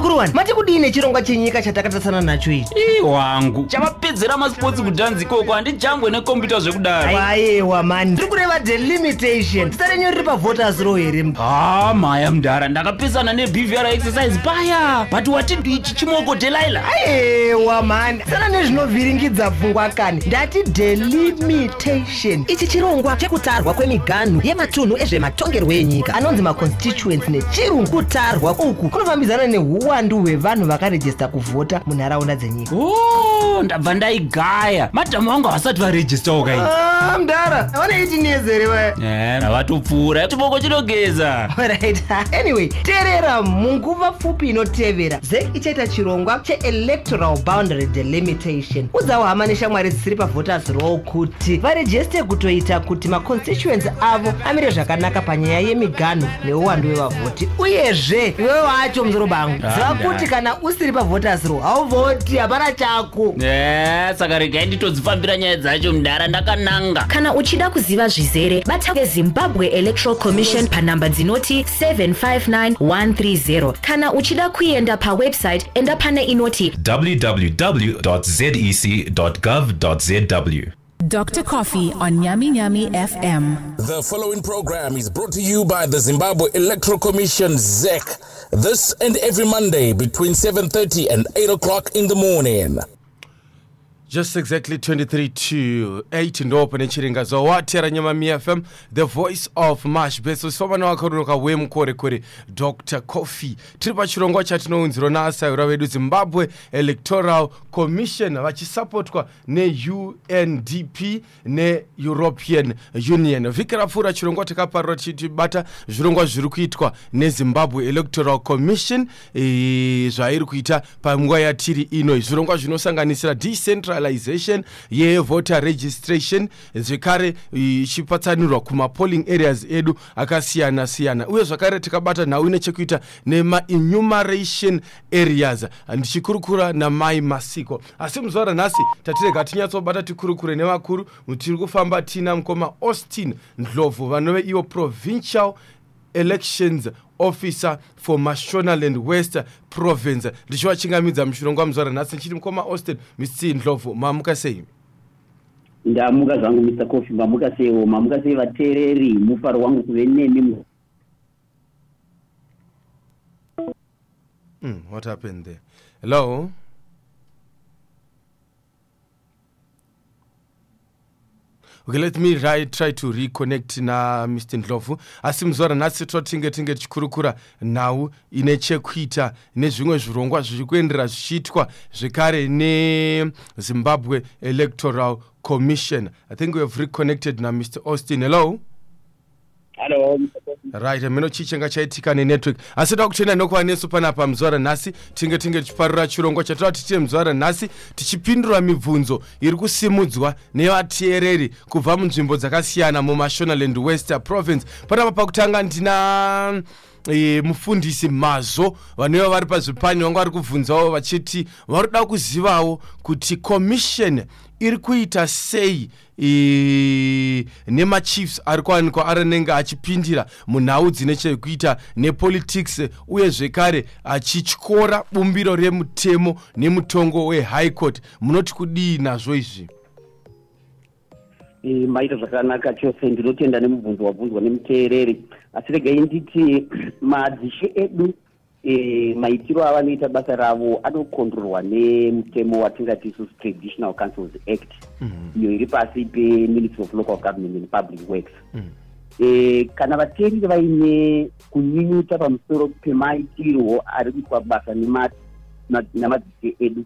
vakuru wani mati kudii nechirongwa chenyika chatakatatsana nacho ichi? Ii wangu. Chamapedzera masports kudhanzi ikoko handijambwe nekombiyuta zvekudaro. Aiwa mani. Tiri kureva delimitation zita renyu riri pavoters row here ha mhaya mudhara ndakapesana nebvr exercise paya. But watidi ichi chimoko delaila? Aiwa mani. Sana nezvinovhiringidza pfungwa kani ndati delimitation ichi chirongwa chekutarwa kwemiganhu yematunhu ezvematongerwo enyika. Anonzi maconstituents nechirungu kutarwa uku kunofambidzana neuwandu hwevanhu vakarejista kuvhota munharaunda dzenyika o ndabva ndaigaya. Madhamu vangu havasati varejistawo kai Ah, mudhara vanoiti nezere vaya havatopfuura chimoko chinogeza. Alright. anyway teerera munguva pfupi inotevera. Zek ichaita chirongwa cheelectoral boundary delimitation. Udzawo hama neshamwari dzisiri pavoters row kuti varejeste kutoita kuti maconstituents avo amire zvakanaka panyaya yemiganho neuwandu wevavhoti. Uyezve iwewe wacho musoro bangu. Ah, ziva kuti kana usiri pavoters row hauvhoti hapana chako. Eh, saka regai nditodzifambira nyaya dzacho mudhara ndakananga kana uchida kuziva zvizere bata kezimbabwe electoral commission panhamba dzinoti 759130 kana uchida kuenda pawebsite enda pane inoti www.zec.gov.zw. Dr. Coffee on Nyami Nyami FM. The following program is brought to you by the Zimbabwe Electoral Commission ZEC. This and every Monday between 7:30 and 8 o'clock in the morning. Just exactly 23 to 8 ndo pane chiringadzo watera nyamami fm the voice of mash beso sifamba nevakarunoka wemukorekore dr coffee. Tiri pachirongwa chatinounzirwa naasayura vedu zimbabwe electoral commission vachisapotwa neundp neeuropean union. Vhiki rapfuura chirongwa takaparira tichitibata zvirongwa zviri kuitwa nezimbabwe electoral commission. E, zvairi kuita panguva yatiri ino. Zvirongwa zvinosanganisira decentralization yevoter registration zvekare ichipatsanurwa kumapolling areas edu akasiyana siyana. Uye zvakare tikabata nhau ine chekuita nemaenumeration areas. Ndichikurukura namai masiko. Asi muzuva ranhasi tatirega tinyatsobata tikurukure nevakuru tiri kufamba tina mukoma austin ndlovhu vanove ivo provincial elections officer for mashonaland west province. Ndichivachingamidza muchirongwa muzuva ranhasi ndichiti mukoma austin mr ndlovhu mamuka sei? Ndamuka zvangu mr coffee mamuka seiwo mamuka sei vateereri mufaro wangu kuve nemi. Mm, what happened there? Hello okay let me try, try to reconnect namr ndlovu. Asi muzuva ranhasi totinge tinge tichikurukura nhau ine chekuita nezvimwe zvirongwa zviri kuendera zvichiitwa zvekare nezimbabwe electoral commission. I think we have reconnected namr austin. Hello right mino chii changa chaitika nenetwork asi toda kutenda nokuva nesu panapa muzuva ranhasi tinge tinge tichiparura chirongwa chatova tichite muzuva ranhasi tichipindura mibvunzo iri kusimudzwa nevateereri kubva munzvimbo dzakasiyana mumashonaland west province. Panapa pakutanga ndina e, mufundisi mazvo vanova vari pazvipanyi vanga vari kubvunzawo vachiti vari kuda kuzivawo kuti commission iri kuita sei e, nemachiefs ari kuwanikwa arinenge achipindira munhau dzine chekuita nepolitics uye zvekare achityora bumbiro remutemo nemutongo wehigh court. Munoti kudii nazvo izvi? Eh, maita zvakanaka chose ndinotenda nemubvunzo wabvunzwa nemuteereri. Asi regai nditi madzishe edu eh, maitiro avanoita basa ravo anokontrolwa nemutemo watingati isusu traditional councils act. Iyo iri pasi peministry of local government and public works. Eh, kana vateereri vaine kunyinyuta pamusoro pemaitirwo ari kuitwa basa namadzishe edu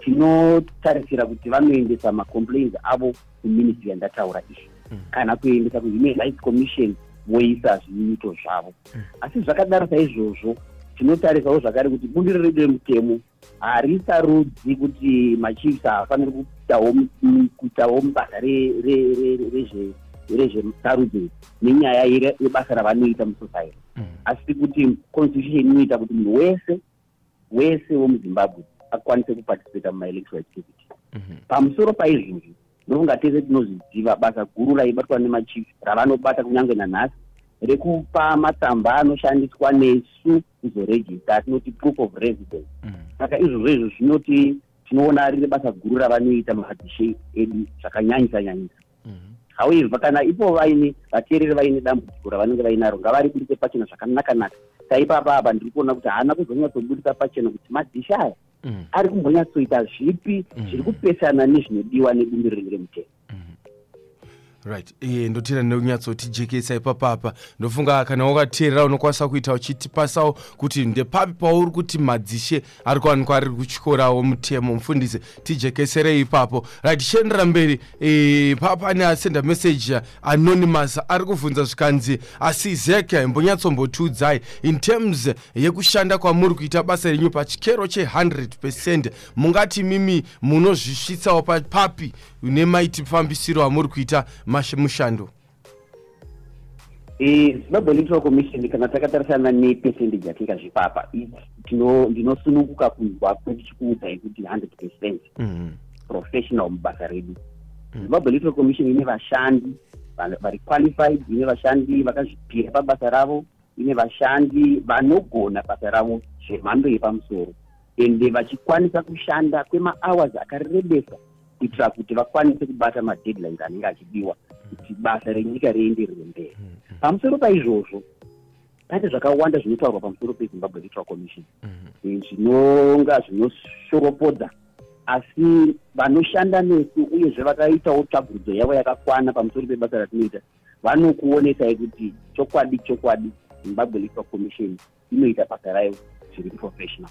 tinotarisira kuti vanoendesa macomplaints avo kuministry yandataura izvi. Kana kuendesa kuhuman rights commission voisa zvinyunyuto zvavo. Asi zvakadaro saizvozvo tinotarisawo zvakare kuti bumbiro redu remutemo harisarudzi kuti machiefs haafaniri kuitawo mu- kuitawo basa re- re- re- rezve- rezvesarudzo nenyaya yebasa ravanoita musociety. Asi kuti constitution inoita kuti munhu wese wese wemuzimbabwe akwanise kuparticipata mumaelectoral activity. Pamusoro paizvozvi ndokunga tese tinozviziva basa guru raibatwa nemachief ravanobata kunyange nanhasi rekupa matsamba anoshandiswa nesu kuzorejista atinoti proof of residence. Saka izvozvo izvo zvinoti tinoona riri basa guru ravanoita madzishe edu zvakanyanyisa nyanyisa. However kana ipo vaine vateereri vaine dambudziko ravanenge vainaro ngavaribudise pachena zvakanakanaka. Saipapa apa ndiri kuona kuti haana kuzonyatsobudisa pachena kuti madhishi aya ari kumbonyatsoita zvipi zviri kupesana nezvinodiwa nebumbiro remutemo right. E ndotenda nekunyatsotijekesa ipapapa ndofunga kana wakateerera unokwanisa kuita uchitipasawo kuti ndepapi pauri kuti madzishe ari kuwanikwa ari kuchikora womutemo mufundisi tijekeserei ipapo. Right tichiendera mberi papane asenda meseji anonymous ari kubvunza zvikanzi asi zeke mbonyatsombotudzayi in terms yekushanda kwamuri kuita basa renyu pachikero che100 percent mungati mimi munozvisvitsawo papi nemaitipfambisiro amuri kuita mushando Eh, zimbabwe electoral commission kana takatarisana nepercentage yatingazvipapa zvipapa ndinosununguka kunzwa kwetichikuudzai kuti 100 percent. Professional mubasa redu zimbabwe electoral commission ine vashandi vari qualified ine vashandi vakazvipira pabasa ravo ine vashandi vanogona basa ravo zvemhando yepamusoro ende vachikwanisa kushanda kwemahours akarebesa kuitira kuti vakwanise kubata madeadlines anenge achidiwa kuti basa renyika rienderere mberi pamusoro paizvozvo pane zvakawanda zvinotaurwa pamusoro pezimbabwe electoral commission Eh, zvinonga zvinoshoropodza asi vanoshanda nesu uyezve vakaitawo tsvagurudzo yavo yakakwana pamusoro pebasa ratinoita vanokuonesai kuti chokwadi chokwadi zimbabwe electoral commission inoita basa rayo zviri professional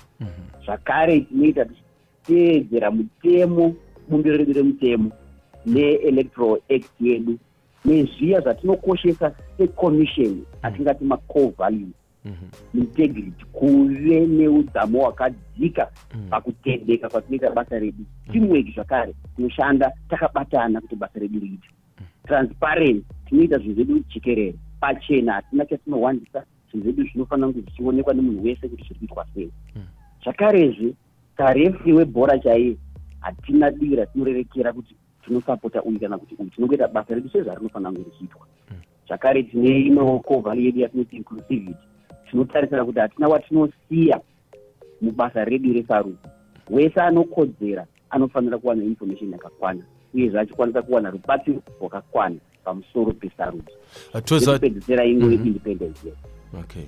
zvakare tinoita tichiteedzera mutemo bumbiro redu remutemo neelectoral act yedu nezviya zvatinokoshesa secommission atingati macore values integrity kuve neudzamu hwakadzika pakutendeka kwatinoita basa redu. Teamwork zvakare tinoshanda takabatana kuti basa redu riite. Transparent tinoita zvinhu zvedu chikerere. Pachena hatina chatinowandisa zvinhu zvedu zvinofanira kunge zvichionekwa nemunhu wese kuti zviri kuitwa sei zvakarezve karefri webhora chaiye hatina dii ratinorerekera kuti tinosapota uyu kana kuti uyu tinongoita basa redu sezvarinofanira kunge richiitwa. Zvakare tine imwewo kovhali yedu yatinoti inclusivity. Tinotarisira kuti hatina watinosiya mubasa redu resarudzo wese anokodzera anofanira kuwana information yakakwana uyezve achikwanisa kuwana rubatsiro rwakakwana pamusoro pesarudzo toza ekupedzisira ingo yeindependence yedu. Okay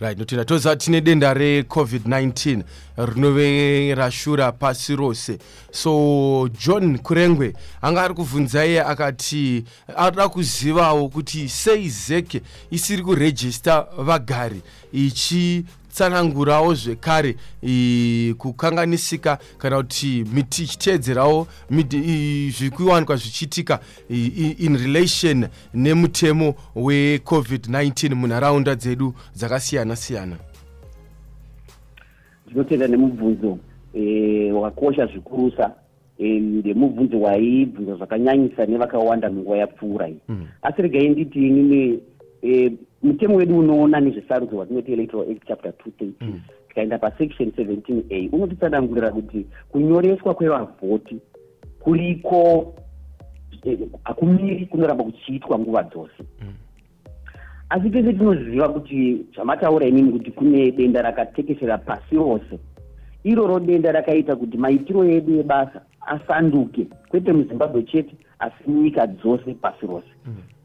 right notenda toziva tine denda recovid-19 rinove rashura pasi rose. So john kurengwe anga ari kubvunzai akati ada kuzivawo kuti sei zeke isiri kurejista vagari ichitsanangurawo zvekare kukanganisika kana kuti miti ichiteedzerawo zviri kuwanikwa zvichiitika in relation nemutemo wecovid-19 munharaunda dzedu dzakasiyana siyana ndinotenda nemubvunzo eh, wakakosha zvikurusa eh, ndemubvunzo waibvunza zvakanyanyisa nevakawanda munguva yapfuura iyi. Asi regai nditi inini eh, mutemo wedu unoona nezvesarudzo watinoti electoral act chapter 213 tikaenda pasection 17a unotitsanangurira kuti kunyoreswa kwevavhoti kuriko eh, hakumiri kunoramba kuchiitwa nguva dzose. Asi tese tinoziva kuti zvamataura inini kuti kune denda rakatekeshera pasi rose. Iroro denda rakaita kuti maitiro edu ebasa asanduke kwete muzimbabwe chete asi nyika dzose pasi rose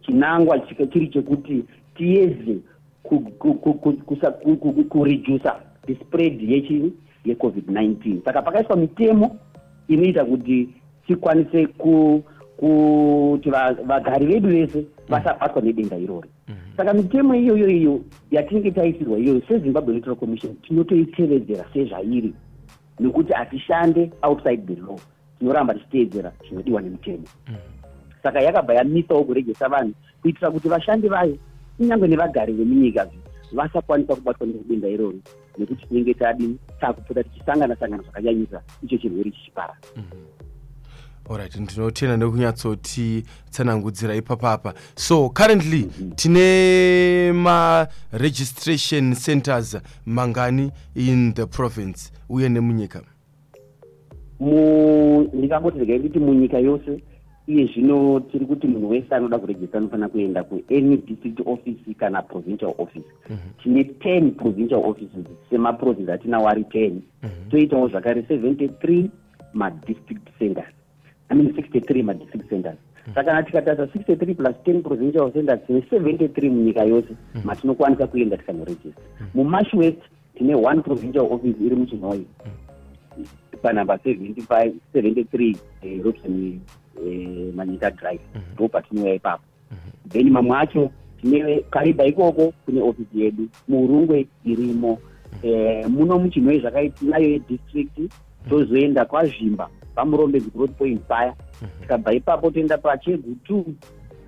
chinangwa chiri chekuti tiedze ku- ku- ku- ku- kusa- ku- ku- ku- kuredusa the spread yechii yecovid-19 saka pakaiswa mitemo inoita kuti tikwanise ku- kuti va- vagari vedu vese vasabatwa nedenda irori. Saka mitemo iyoyo iyo yatinenge taisirwa iyoyo sezimbabwe electoral commission tinotoitevedzera sezvairi nekuti hatishande outside the law tinoramba tichiteedzera zvinodiwa nemutemo saka yakabva yamisawo kurejesa vanhu kuitira kuti vashandi vayo kunyange nevagari vemunyika vasakwanisa kubatwa nedenda irori nekuti tinenge tadini takupota tichisangana sangana zvakanyanyisa icho chirwere chichipara. Alright ndinotenda nekunyatsoti tsanangudzira ipapapa so currently tine ma-registration centers mangani in the province uye nemunyika? Mu- ndingangoti regai nditi munyika yose iye zvino tiri kuti munhu wese anoda kurejista anofanira kuenda kuany district office kana provincial office. Tine 10 provincial offices semaprovince atinawo ari 10 toitawo zvakare 73 madistrict centers. I mean 63 madistrict centers. Saka kana tikatasa 63 plus 10 provincial centers tine 73 munyika yose. Matinokwanisa kuenda tikanorejista mumash west tine one provincial office iri muchinoi panhamba 75 73 eh, robson eh, manyika drive. Ndo patinouya ipapo then mamwe acho tine kariba ikoko kune ofisi yedu murungwe irimo. Eh, muno muchinoi zvakaitinayo yedistrict tozoenda kwazvimba pamurombedzi growth point paya tikabva ipapo toenda pachegu two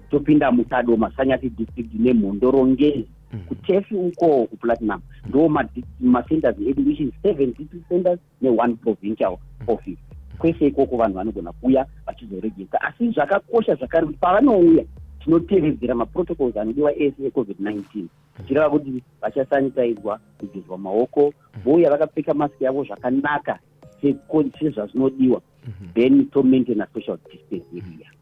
topinda musado masanyati district nemhondorongezi kutefi uko kuplatinum ndo macenters edu which is seven district centers neone provincial office kwese ikoko vanhu vanogona kuuya vachizorejista asi zvakakosha zvakare kuti pavanouya tinotevedzera maprotocols anodiwa ese ecovid-19 tichireva kuti vachasanitaidzwa kugezwa maoko vouya vakapfeka mask yavo zvakanaka sezvazvinodiwa. Then tomaintaina social distance yeduya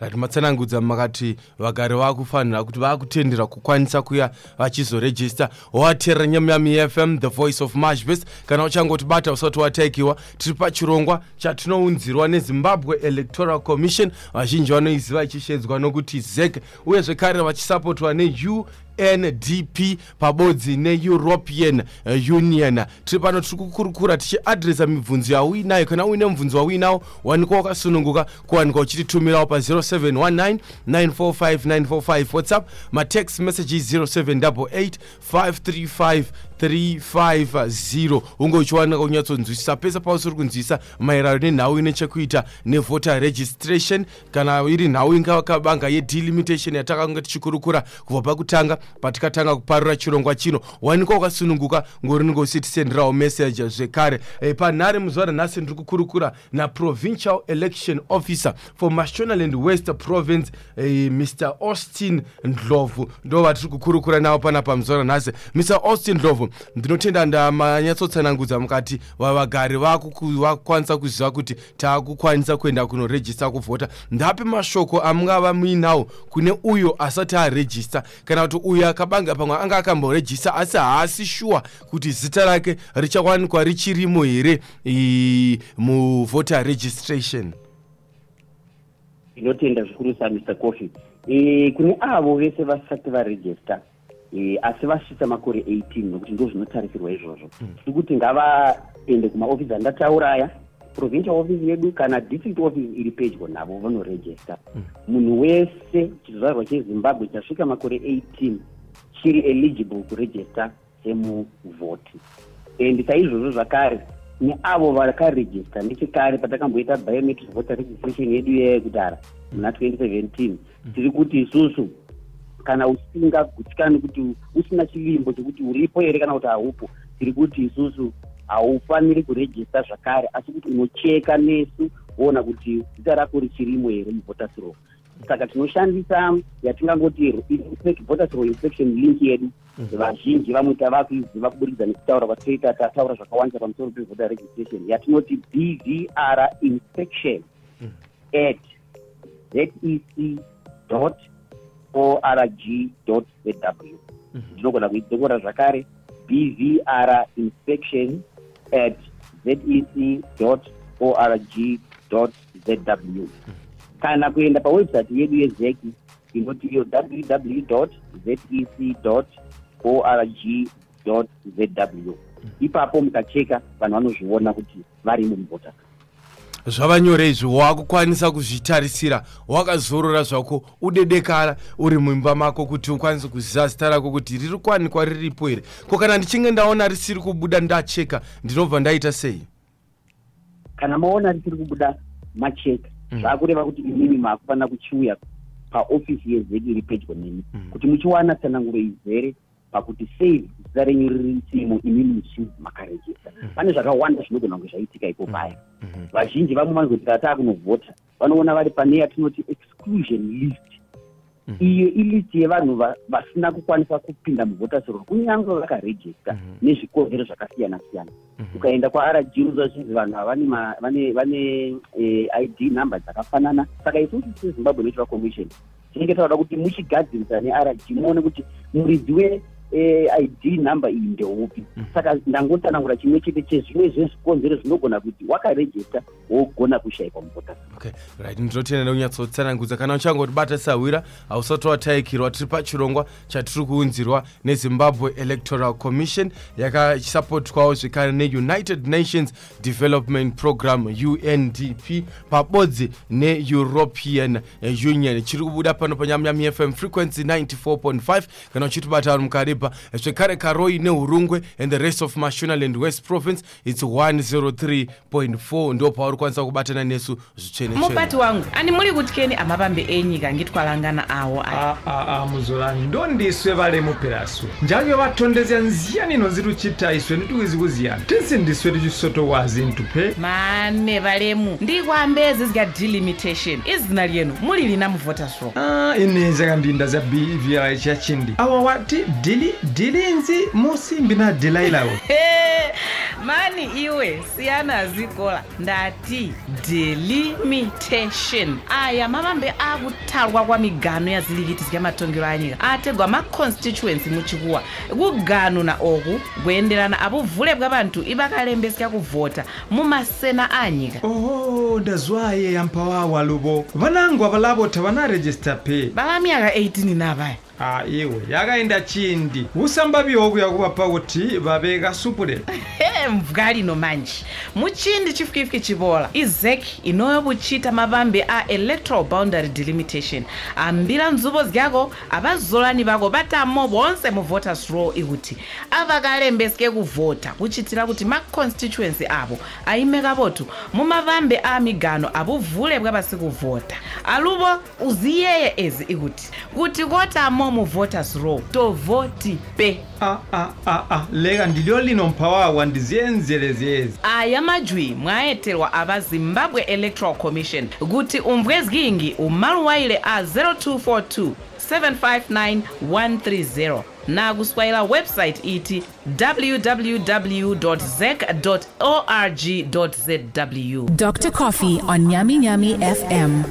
rati matsanangudza makati vagari vakufanira kuti vakutendera kukwanisa kuya vachizorejista wateerera nyamyami fm the voice of mashbes kana uchangotibata usati wataikiwa tiri pachirongwa chatinounzirwa nezimbabwe electoral commission. Vazhinji vanoiziva ichishedzwa nokuti zek uye zvekare vachisapotwa neu ndp pabodzi neeuropean union. Tiri pano tiri kukurukura tichiadresa mibvunzo yauinayo kana uine mubvunzo wauinawo wanikwa wakasununguka kuwanikwa uchititumirawo pa0719 945 whatsapp matext messages 0788 535 350 unge uchiwanika kunyatsonzwisisa pese pausiri kunzwisisa maererano nenhau ine chekuita nevoter registration. Kana iri nhau ingakabanga yedelimitation yatakanga tichikurukura kubva pakutanga patikatanga kuparura chirongwa chino. Wanikwa wakasununguka ngorinenge uchitisenderawo message zvekare? E, panhare muzuva ranhasi ndiri kukurukura naprovincial election officer for mashonaland west province e, mr austin ndlovu. Ndo vatiri kukurukura navo pana pamuzuva ranhasi. Mr austin ndlovu ndinotenda ndamanyatsotsanangudza mukati vavagari vakukwanisa kuziva kuti taakukwanisa kuenda kunorejista kuvhota. Ndape mashoko amungava muinawo kune uyo asati arejista. Kana kuti uyo akabanga pamwe anga akamborejista asi haasi shuwa kuti zita rake richawanikwa richirimo here muvoter registration. Ndinotenda zvikuru samr coffy e, kune avo vese vasati varejista e, asi vasvitsa makore 18 nokuti ndo zvinotarisirwa izvozvo. Tiri kuti ngavaende kumaofisi andataura aya provincial office yedu kana district office iri pedyo navo vanorejista munhu wese chizvarwa chezimbabwe chasvika makore 18 chiri eligible kurejista semuvhoti. And saizvozvo zvakare neavo vakarejista nechekare patakamboita biometric voter registration yedu yekudhara muna 2017 tiri kuti isusu kana usingagutikani kuti usina chilimbo chekuti uripo here kana kuti haupo tiri kuti isusu haufaniri kurejista zvakare asi kuti unocheka nesu woona kuti zita rako richirimo here muvotasiro saka tinoshandisa yatingangoti votasiro inspection link yedu. Vazhinji vamwe tavakuiziva kuburikidza nekutaura kwatoita tataura zvakawandisa pamusoro pevoter registration. Yatinoti bvr inspection at zec dot org zw ndinogona kuidzokora zvakare bvr inspection at zec org zw kana kuenda pawebsite yedu yezeki inoti iyo www zec org zw ipapo mukacheka vanhu vanozviona kuti varimo muvota zvava nyore izvi wakukwanisa kuzvitarisira wakazorora zvako udedekara uri muimba mako kuti ukwanise kuziva zita rako kuti riri kwanikwa riripo here. Ko kana ndichinge ndaona risiri kubuda ndacheka ndinobva ndaita sei? Kana maona risiri kubuda macheka. Zvakureva kuti imimi maakufanira kuchiuya paofisi yezeki iri pedyo nemi kuti muchiwana tsananguro izere pakuti sei zita renyu riritimo imimi muchinzi makarejista pane zvakawanda zvinogona kunge zvaitika ipo paya vazhinji vamwe vanozoti taa kunovhota vanoona vari pane yatinoti exclusion list. Iyo ilist yevanhu va- vasina kukwanisa kupinda muvhoters roll kunyange vakarejista nezvikonzero zvakasiyana siyana ukaenda kwaRG unoziva zvinzi vanhu ava vane ma- vane vane eh, id number dzakafanana. Saka isusu sezimbabwe electoral commission tinenge tauda kuti muchigadzirisa nerg muone kuti muridzi weid number iyi ndeupi saka ndangotanangura chimwe chete chezvimwe zvezvikonzero zvinogona kuti wakarejista wogona kushayikwa muvhoters okay right. Ndinotenda nekunyatsotsanangudza kana uchangotibata sahwira hausati wataikirwa tiri pachirongwa chatiri kuunzirwa nezimbabwe electoral commission yakasapotwawo zvekare neunited nations development program undp pabodzi neeuropean union. Chiri kubuda pano panyamyami fm frequency 94.5 kana uchitibata vari mukaripa zvekare karoi neurungwe and the rest of mashonaland west province its 103.4 ndo pauri kwanisa kubatana nesu zvitsvene mubati wangu ani muri kutyeni? Amavambe enyika ngitwalangana awo. Aa muzolani. Ndondiswe valemu perasu njanyo vatondezya nziyani inozi tuchita iswe nituwizi kuziyana. Tinsi ndiswe tichisotowazi ntupe mane valemu. Ndikwambezi zika delimitation. Izina lyenu muli lina muvoters roll Ah, ineza kandinda za bvi chachindi awa wati dili ndilinzi musimbi na delaila delailawo mani iwe siyana zikola. Ndati delimitation aya mavambe akutalwa kwa migano ya zilikiti zikamatongero a nyika atengwa maconstituency muchikuwa kuganuna oku kuyenderana apuvule bwa panthu ibakalembe sikakuvota mumasena anyika. nyika oho ndazwaye yampawawa lupo vanangwa valapotha vanarejista pe bala miyaka 18 napaya a iwe. Yakaenda chindi. Usambaviwo kuya kuvapa kuti vaveka supulelo he mvwa lino manje. Muchindi chifikifiki chivola izek inoyovuchita mavambe a electoral boundary delimitation. Ambira nzuvo zyako avazolani vako vatamo vonse muvoters roll ikuti. Avakalembesike kuvhota kuchitira kuti maconstituency avo aimeka votu mumavambe a migano avuvule bwavasi kuvhota aluvo uziyeye ezi ikuti. Kuti kotamo muvoters roll tovoti pe a a a a leka ndilyo lino mpawawa ndiziyenzeleziyezi aya majwi mwayeterwa ava zimbabwe electoral commission kuti umbwezingi umaluwaile a 0242 759 130 nakuswaila website iti www zec org zw Dr. Coffee on Nyami Nyami FM.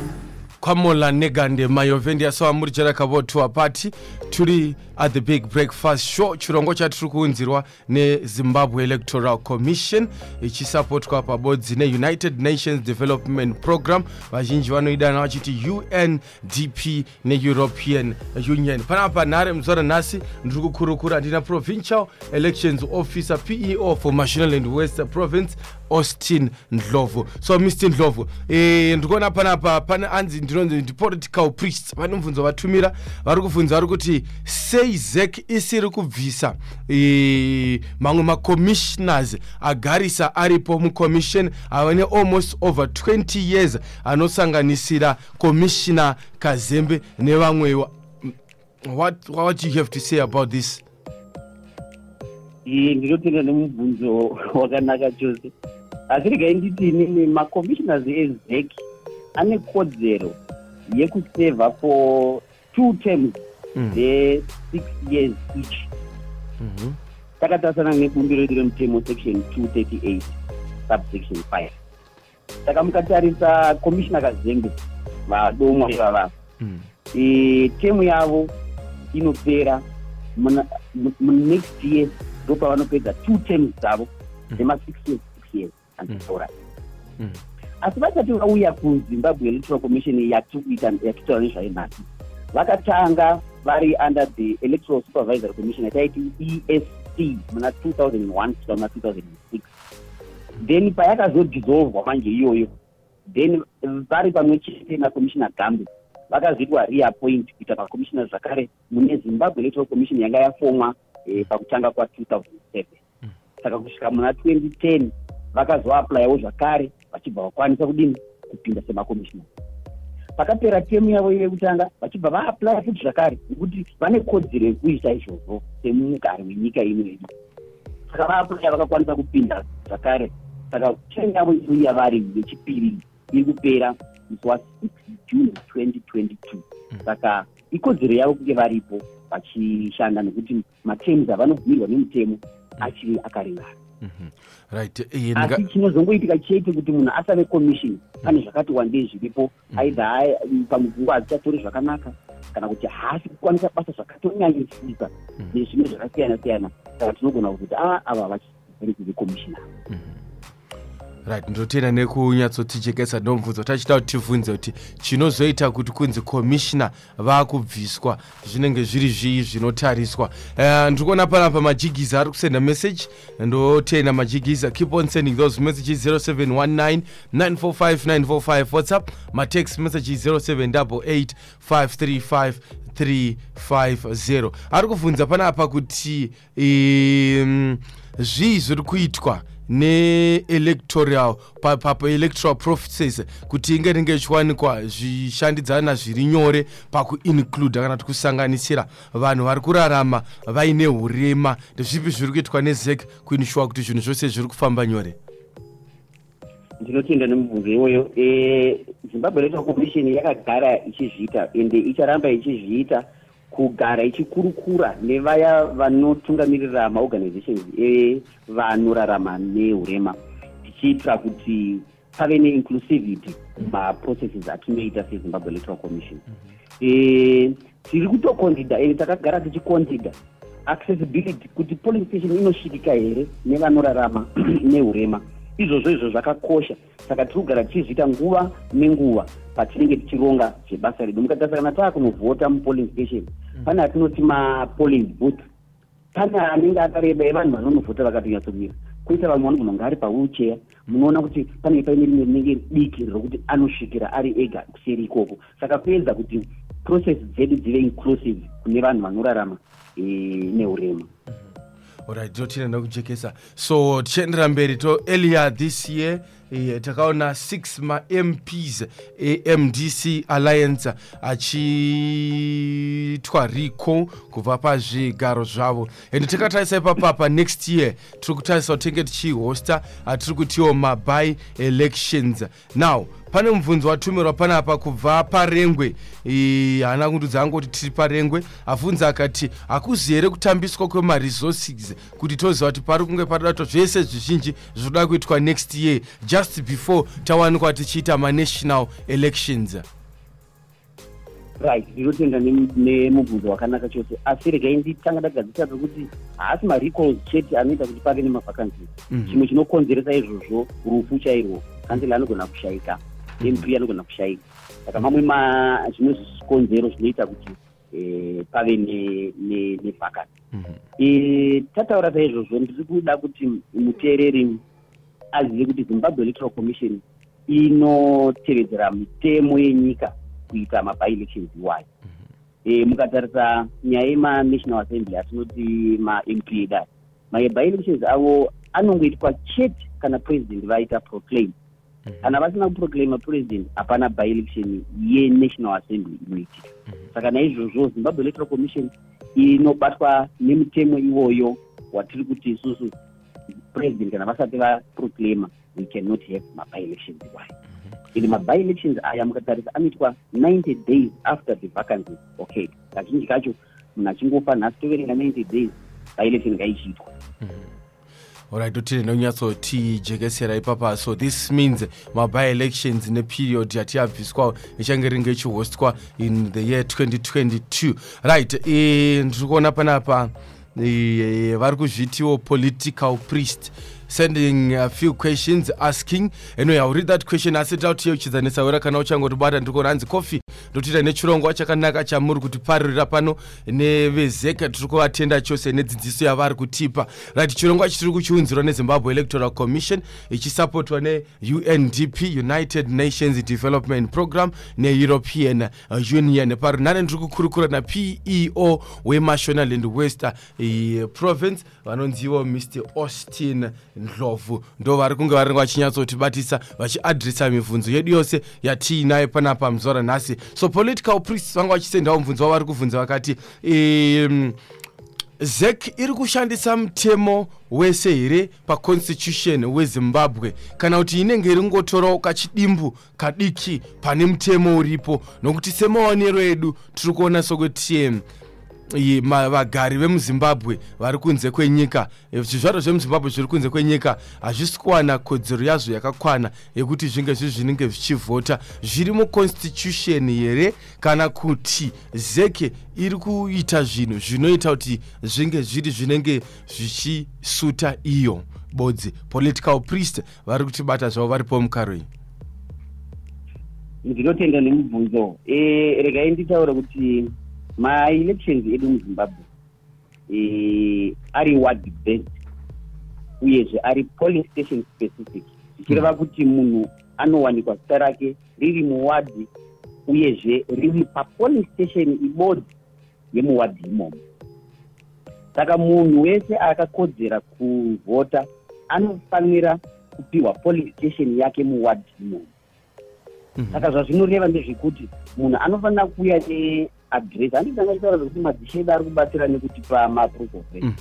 kwamola negande mayovendi asawa muri jeraka vo tuwa pati turi at the big breakfast show chirongo chatiri kuunzirwa nezimbabwe electoral commission ichisapotwa pabodzi neunited nations development program. Vazhinji vanoidana vachiti undp neeuropean union. Panapa nhare muzora nhasi ndiri kukurukura ndina provincial elections officer peo for mashonaland west province austin ndlovu. So mr ndlovu e, ndikuona panapa pane anzi ndinonzi ndipolitical priests. Pane mubvunzo vatumira vari kubvunza vari kuti sei zek isiri kubvisa e, mamwe macommissioners agarisa aripo mucommission ava nealmost over 20 years anosanganisira commissioner kazembe nevamwewa what, what you have to say about this? Ndinotenda nemubvunzo wakanaka chose asi regai nditi inini macommissioners ezek ane kodzero yekusevha for two terms the-six years each. Takatarasana nebumbiro redu remutemo section 238 subsection 5 saka mukatarisa commissioner kazembe vadomwa ivava Eh, temu yavo inopera muna- mu- mu- next year ndo pavanopedza two terms dzavo dzema-six years six years. Anditaura asi vasati vauya kuzimbabwe electoral commission yatikuita yatitaura nezvayo nhasi vakatanga vari under the electoral supervisory commission yataiti esc muna 2001 kusvika muna 2006 then payakazodissolvwa manje iyoyo then vari pamwe chete nakomishina gambe vakazoitwa reappoint kuita macommissioner zvakare mune zimbabwe electoral commission yanga yafomwa eh, pakutanga kwa2007 saka kusvika muna 2010 vakazoaplayawo zvakare vachibva vakwanisa kudini kupinda semacommissioner pakapera temu yavo yekutanga vachibva vaaplaya futi zvakare nekuti vane kodzero yekuita izvozvo semugari wenyika ino yedu. Saka vaaplaya vakakwanisa kupinda zvakare. Saka temu yavo iri yavari yechipiri iri kupera musi wa6 june 2022 saka ikodzero yavo kunge varipo vachishanda nekuti matems avanobhirwa nemutemo achiri akaringana right eh, asi chinozongoitika chete kuti munhu asave commission pane zvakati wandei zviripo aidha pamugungu hadzichatori zvakanaka kana kuti haasi kukwanisa basa zvakatonyanyisisa nezvimwe zvakasiyana siyana saka tinogona kuti a ava vachiri kuve commissioner right ndotenda nekunyatsotijekesa ndomubvunza kuti achida kuti tivhunze kuti chinozoita kuti kunzi komishina vaakubviswa zvinenge zviri zvii zvinotariswa. Uh, ndiri kuona panapa majigiza ari kusenda message ndotenda majigiza. Keep on sending those messages 0719 945 945 whatsapp matext messages 0788 535 350 ari kubvunza panapa kuti um, zvii zviri kuitwa ne-electoral paelectoral process kuti inge ringe ichiwanikwa zvishandidzana zviri nyore pakuincluda kana kuti kusanganisira vanhu vari kurarama vaine urema ndezvipi zviri kuitwa nezek kuinishuwa kuti zvinhu zvose zviri kufamba nyore? Ndinotenda nemubvunzo iwoyo Eh, zimbabwe electoral commission yakagara ichizviita ende icharamba ichizviita kugara ichikurukura nevaya vanotungamirira maorganizations evanorarama neurema tichiitira kuti pave neinclusivity mumaprocesses atinoita sezimbabwe electoral commission. Eh, tiri kutokondida ende takagara tichikondida accessibility kuti polling station inosvikika here nevanorarama neurema izvozvo izvo zvakakosha saka tiri kugara tichizviita nguva nenguva patinenge tichironga zvebasa redu. Mukatarisa kana taakunovhota mupolling station pane atinoti mapolling booth. Pane anenge akareba evanhu vanonovhota vakatonyatsokumira koita vamwe vanogona kunge ari pawheelchair munoona kuti panenge paine rimwe rinenge diki rokuti anosvikira ari ega kuseri ikoko. Saka kuedza kuti process dzedu dzive inclusive kune vanhu vanorarama eh, neurema orit ndotenda nekujekesa so tichiendera mberi to earlier this year eh, takaona 6 mamps emdc alliance achiitwa rico kubva pazvigaro zvavo. Ende takatarisa ipapapa next year tiri kutarisa kuti tinge tichihosta atiri kutiwo maby elections. Now pane mubvunzo watumirwa panapa kubva parengwe. Haana kundudza angoti tiri parengwe. Abvunza akati hakuzi here kutambiswa kwemaresources kuti toziva kuti pari kunge padaitwa zvese zvizhinji zvinoda kuitwa next year just before tawanikwa tichiita manational elections? Right ndinotenda nem- nemubvunzo wakanaka chose. Asi regai nditanga ndagadzisa pekuti haasi marecalls chete anoita kuti pave nemavhacancies Mhm. chimwe chinokonzeresa izvozvo rufu chairwo kansela anogona kushayika mp anogona kushayika. Saka mamwe ma- zvimwe zvikonzero zvinoita kuti eh, pave ne- ne- nevhacancy Eh, tataura saizvozvo ndiri kuda kuti muteereri azive kuti zimbabwe electoral commission inotevedzera mitemo yenyika kuita maby-elections iwayo. E, mukatarisa nyaya yemanational assembly atinoti mamp edai maby-elections avo anongoitwa chete kana president vaita proclaim kana vasina kuproclaima president hapana by-election yenational assembly inoitika saka naizvozvo zimbabwe electoral commission inobatwa nemutemo iwoyo watiri kuti isusu president kana vasati vaproclaima we cannot have maby-elections iwayo ende maby-elections aya mukatarisa anoitwa 90 days after the vacancy okay. Kazhinji kacho munhu achingofa nhasi toverenga 90 days by-election ngaichiitwa orit totenda nekunyatsotijekesera ipapa. So this means maby elections neperiod yatiyabviswa ichange ringe ichihostwa in the year 2022 right eh, ndiri kuona panapa eh, vari kuzvitiwo political priest sending a few questions asking anyway iwill read that question. Asi tautiyeuchidza nesaura kana uchangotibata ndiri kuona hanzi coffee ndotiita nechirongwa chakanaka chamuri kutiparirira pano. Nevezeka tiri kuvatenda chose nedzidziso yavari kutipa. Right chirongwa ichi tiri kuchiunzirwa nezimbabwe electoral commission ichisapotwa neundp united nations development program neeuropean uh, union. Parunhare ndiri kukurukura napeo wemashonaland west uh, province. Vanonzivo mr austin ndlovu ndo vari kunge vari vachinyatsotibatisa vachiadhirisa mibvunzo yedu yose yatiinayo panapa muzuva ranhasi. So political priests vanga vachisendawo mubvunzo wavari kubvunza vakati um, zek iri kushandisa mutemo wese here paconstitution wezimbabwe? Kana kuti inenge iri ngotorawo kachidimbu kadiki pane mutemo uripo? Nokuti semaonero edu tiri kuona sokuti vagari vemuzimbabwe vari kunze kwenyika. Eh, zvizvarwa zvemuzimbabwe zviri kunze kwenyika hazvisi kuwana kodzero yazvo yakakwana yekuti zvinge zviri zvinenge zvichivhota. Zviri muconstitution here kana kuti zeke iri kuita zvinhu zvinoita kuti zvinge zviri zvinenge zvichisuta iyo? Bodzi political priest vari kutibata zvavo varipo mukaro iyi ndinotenda nemubvunzo Eh, regai nditaure kuti maelections edu muzimbabwe eh, ari ward based uyezve ari polling station specific. Zvichireva kuti munhu anowanikwa zita rake riri muwadhi uyezve riri papolling station ibodzi yemuwadhi imomo saka munhu wese akakodzera kuvhota anofanira kupiwa polling station yake muwadhi imomo saka zvazvinoreva ndezvekuti munhu anofanira kuuya neadresi handitanga chitaura zvokuti madzishe edu ari kubatsira nekutipa maproof of rent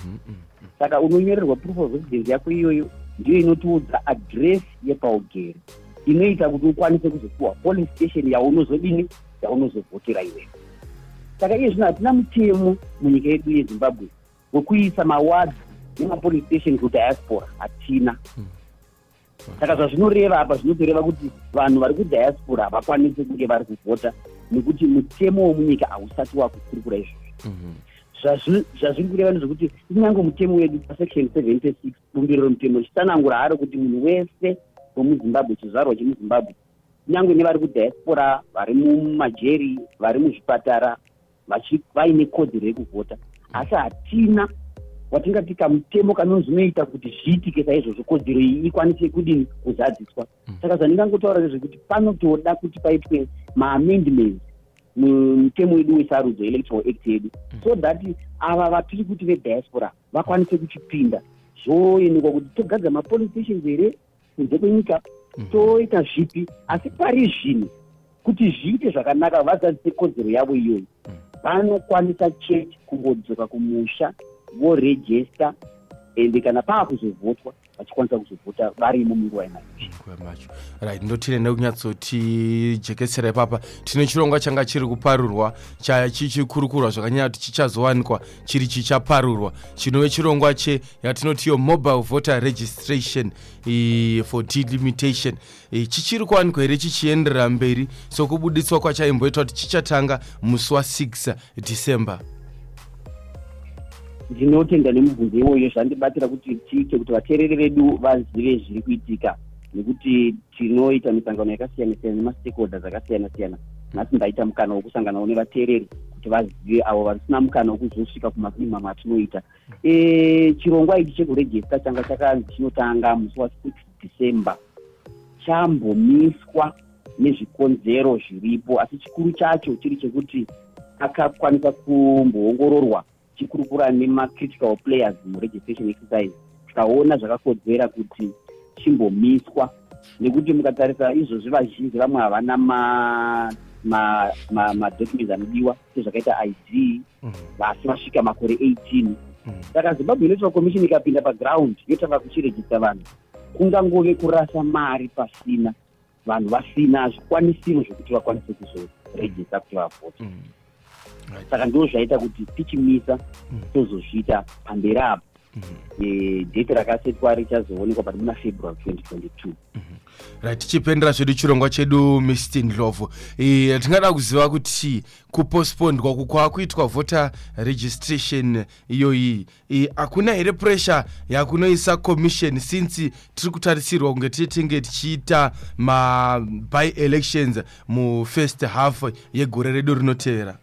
saka unonyorerwa proof of residence yako iyoyo ndiyo inotiudza adresi yepaugere. Inoita kuti ukwanise kuzopiwa polling station yaunozodini yaunozovhotera iweyo saka iye zvino hatina mutemo munyika yedu yezimbabwe wekuisa mawadhi nemapolling station kudiaspora. Hatina saka zvazvinoreva apa zvinotoreva kuti vanhu vari kudiaspora havakwanisi kunge vari kuvhota nekuti mutemo wemunyika hausati wakukurukura izvozvo. Zvazvi- zvazviri kureva ndezvekuti kunyange mutemo wedu pasection 76 bumbiro romutemo richitsanangura haro kuti munhu wese wemuzimbabwe chizvarwa chemuzimbabwe kunyange nevari kudiaspora vari mumajeri vari muzvipatara vaine kodzero yekuvhota asi hatina watingati kamutemo kanonzi unoita kuti zviitike saizvozvo. Kodzero iyi ikwanise kudini kuzadziswa saka zvandingangotaura ndezvekuti panotoda kuti paitwe maamendments mutemo wedu wesarudzo electoral act yedu. So that ava vatiri kuti vediaspora vakwanise kuchipinda. Zvoonekwa kuti togadzira mapoling stations here kunze kwenyika toita zvipi? Asi pari zvino kuti zviite zvakanaka vazadzise kodzero yavo iyoyo. Vanokwanisa chete kungodzoka kumusha vorejesta ende kana paa kuzovhotwa vachikwanisa kuzovhota varimo munguva yemaizvo nguva macho right ndotine nekunyatsoti jekesera ipapa tine chirongwa changa chiri kuparurwa cha- chichikurukurwa zvakanyanya kuti chichazowanikwa chiri chichaparurwa chinove chirongwa che yatinoti iyo mobile voter registration for delimitation. Chichiri kuwanikwa here chichienderera mberi sokubuditswa kwachaimboitwa kuti chichatanga musi wa6 december ndinotenda nemubvunzo iwoyo zvandibatira kuti tiite kuti vateereri vedu vazive zviri kuitika. Nekuti tinoita misangano yakasiyana siyana nemastakeholders akasiyana siyana nhasi ndaita mukana wokusanganawo nevateereri kuti vazive avo vasina mukana wokuzosvika kumasini mamwe atinoita e, chirongwa ichi chekurejesta changa chakanzi chinotanga musi wa6 december. Chambomiswa nezvikonzero zviripo asi chikuru chacho chiri chekuti akakwanisa kumboongororwa chikurukura nemacritical players muregistration exercise. Tikaona zvakakodzera kuti chimbomiswa nekuti mukatarisa izvozvi vazhinji vamwe havana madocuments ma, ma, madocuments anodiwa sezvakaita id vasi vasvika makore 18 saka zimbabwe electoral commission ikapinda paground yotanga kuchirejista vanhu. Kungangove kurasa mari pasina vanhu vasina zvikwanisiro zvokuti vakwanise kuzorejista kuti vavhota saka ndo zvaita kuti tichimisa tozozviita pamberi apo. Eh, dheti rakasetwa richazoonekwa pati muna february 2022 right tichipendera zvedu chirongwa chedu mr ndlovu. E, tingada kuziva kuti kupostpondwa uku kwaakuitwa voter registration iyoyi e, hakuna here pressure yakunoisa commission since tiri kutarisirwa kunge titinge tichiita maby elections mufirst half yegore redu rinotevera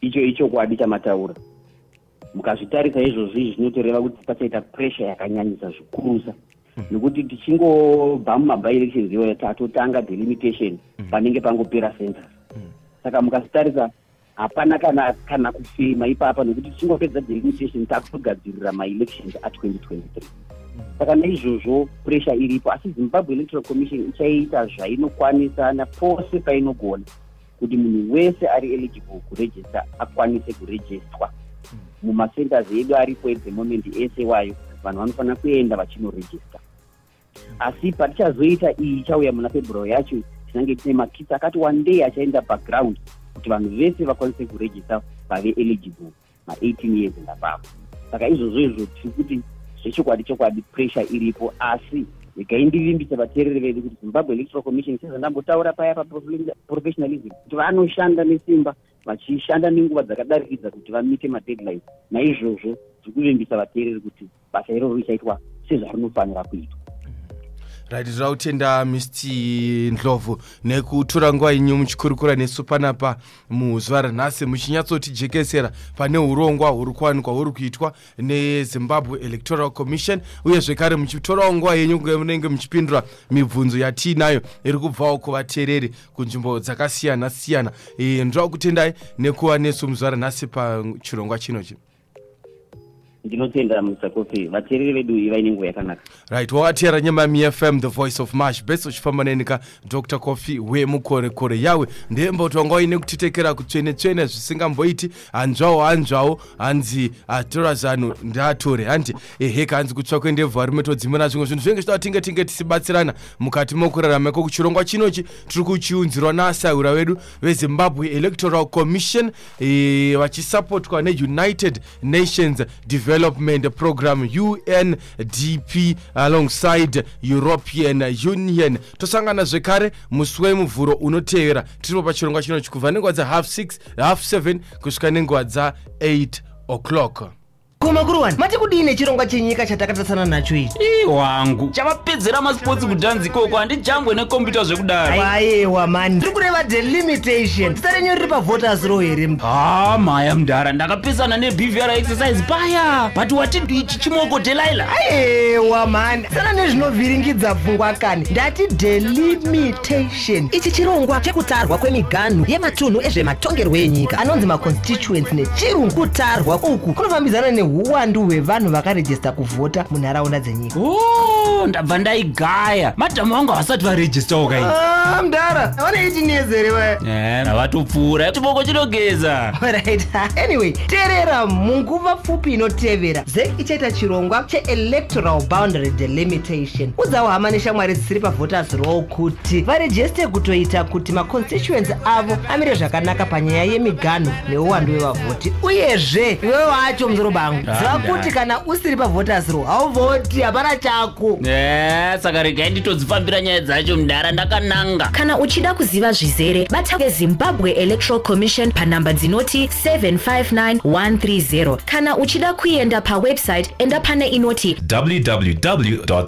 icho ichokwadi chamataura mukazvitarisa izvozvi zvinotoreva kuti pachaita pressure yakanyanyisa zvikurusa. Nekuti tichingobva mumaby-elections iyoyo tatotanga delimitation panenge pangopera census saka mukazvitarisa hapana kana kana kufema ipapa nekuti tichingopedza delimitation takutogadzirira maelections a2023 saka naizvozvo pressure iripo asi zimbabwe electoral commission ichaita zvainokwanisa napose painogona kuti munhu wese ari eligible kurejista akwanise kurejistwa mumacenters edu aripo edzemomendi ese wayo vanhu vanofanira kuenda vachinorejista asi patichazoita iyi ichauya muna february yacho tinange tine makits akati wandei achaenda background kuti vanhu vese vakwanise kurejista vave eligible ma18 years ndapapo saka izvozvo izvo tiri kuti zvechokwadi chokwadi pressure iripo asi regai ndirimbisa vateereri vedu kuti zimbabwe electoral commission sezvandambotaura paya paprofessionalism kuti vanoshanda nesimba vachishanda nenguva dzakadarikidza kuti vamite madeadline. Naizvozvo tiri vateereri kuti basa iroro richaitwa sezvarinofanira kuitwa right kutenda mr ndlovu nekutora nguva inyu muchikurukura nesu panapa muzuva ranhasi muchinyatsotijekesera pane urongwa huri kuwanikwa huri kuitwa nezimbabwe electoral commission uye zvekare muchitorawo nguva yenyu munenge muchipindura mibvunzo yatiinayo iri kubvawo kuvateereri kunzvimbo dzakasiyana siyana e, ndira kutendai nekuva nesu muzuva ranhasi pachirongwa chinochi ndinotenda musakofi vateereri vedu ivaine nguva yakanaka. Right wakatiyara nyemami fm the voice of marsh best uchifamba nenika dr coffee wemukorekore yawe. Ndembo wanga uine kutitekera kutsvene tsvene zvisingamboiti hanzvawo hanzvawo hanzi atora zano ndaatore handi eheka hanzi kutsvakwe ndebva rimwe todzimira zvimwe zvinhu zvinenge zvida tinge tinge tichibatsirana mukati mokurarama iko kuchirongwa chinochi tiri kuchiunzirwa naasaura vedu vezimbabwe electoral commission e, vachisapotwa neunited nations development program undp alongside european union. Tosangana zvekare musi wemuvhuro unotevera tiripo pachirongwa chinochi kubva nenguva dzahalf 6 half 7 kusvika nenguva dza8 o'clock kumakuru wani mati kudii nechirongwa chenyika chatakatatsana nacho ichi? Ii wangu chavapedzera masports kudhanzi ikoko handijambwe nekombiyuta zvekudaro. Aiwa mani. Tiri kureva delimitation zita renyu riri pavoters row here ha mhaya mudhara ndakapesana nebvr exercise. Paya but watidi ichi chimoko delaila? Aiwa mani. Sana nezvinovhiringidza pfungwa kani. Ndati delimitation ichi chirongwa chekutarwa kwemiganhu yematunhu ezvematongerwo enyika anonzi maconstituents nechirungu kutarwa uku kunofambizana neuwandu hwevanhu vakarejista kuvhota munharaunda dzenyika. O ndabva ndaigaya. Madhamu vangu havasati varejistawo kai Ah, mudhara aoneiti nezere vaya navatopfuura chiboko chinogeza. Right. Anyway teerera munguva pfupi inotevera. Zek ichaita chirongwa cheelectoral boundary delimitation. Udzawo hama neshamwari dzisiri pavoters row kuti varejeste kutoita kuti maconstituents avo amire zvakanaka panyaya yemiganho neuwandu wevavhoti. Uyezve iwe wacho muzoro bangu ziva kuti kana usiri pavoters row hauvhoti hapana chako saka regai nditodzifambira nyaya dzacho mudhara ndakananga kana uchida kuziva zvizere bata vezimbabwe electoral commission panhamba dzinoti 759130 kana uchida kuenda pawebsite enda pane inoti www.zec.gov.zw.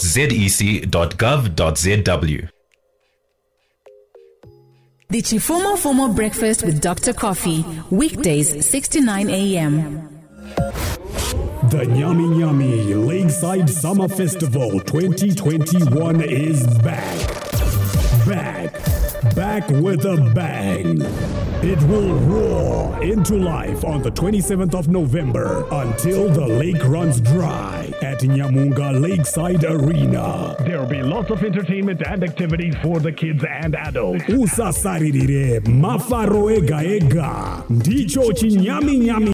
The Chifumo Fumo Breakfast with Dr. Coffee, weekdays 6 to 9 a.m. The Nyami Nyami Lakeside Summer Festival 2021 is back. Back. Back with a bang. It will roar into life on the 27th of November until the lake runs dry at Nyamunga Lakeside Arena. There will be lots of entertainment and activities for the kids and adults. Usasaririre mafaro ega ega. Ndicho chinyami nyami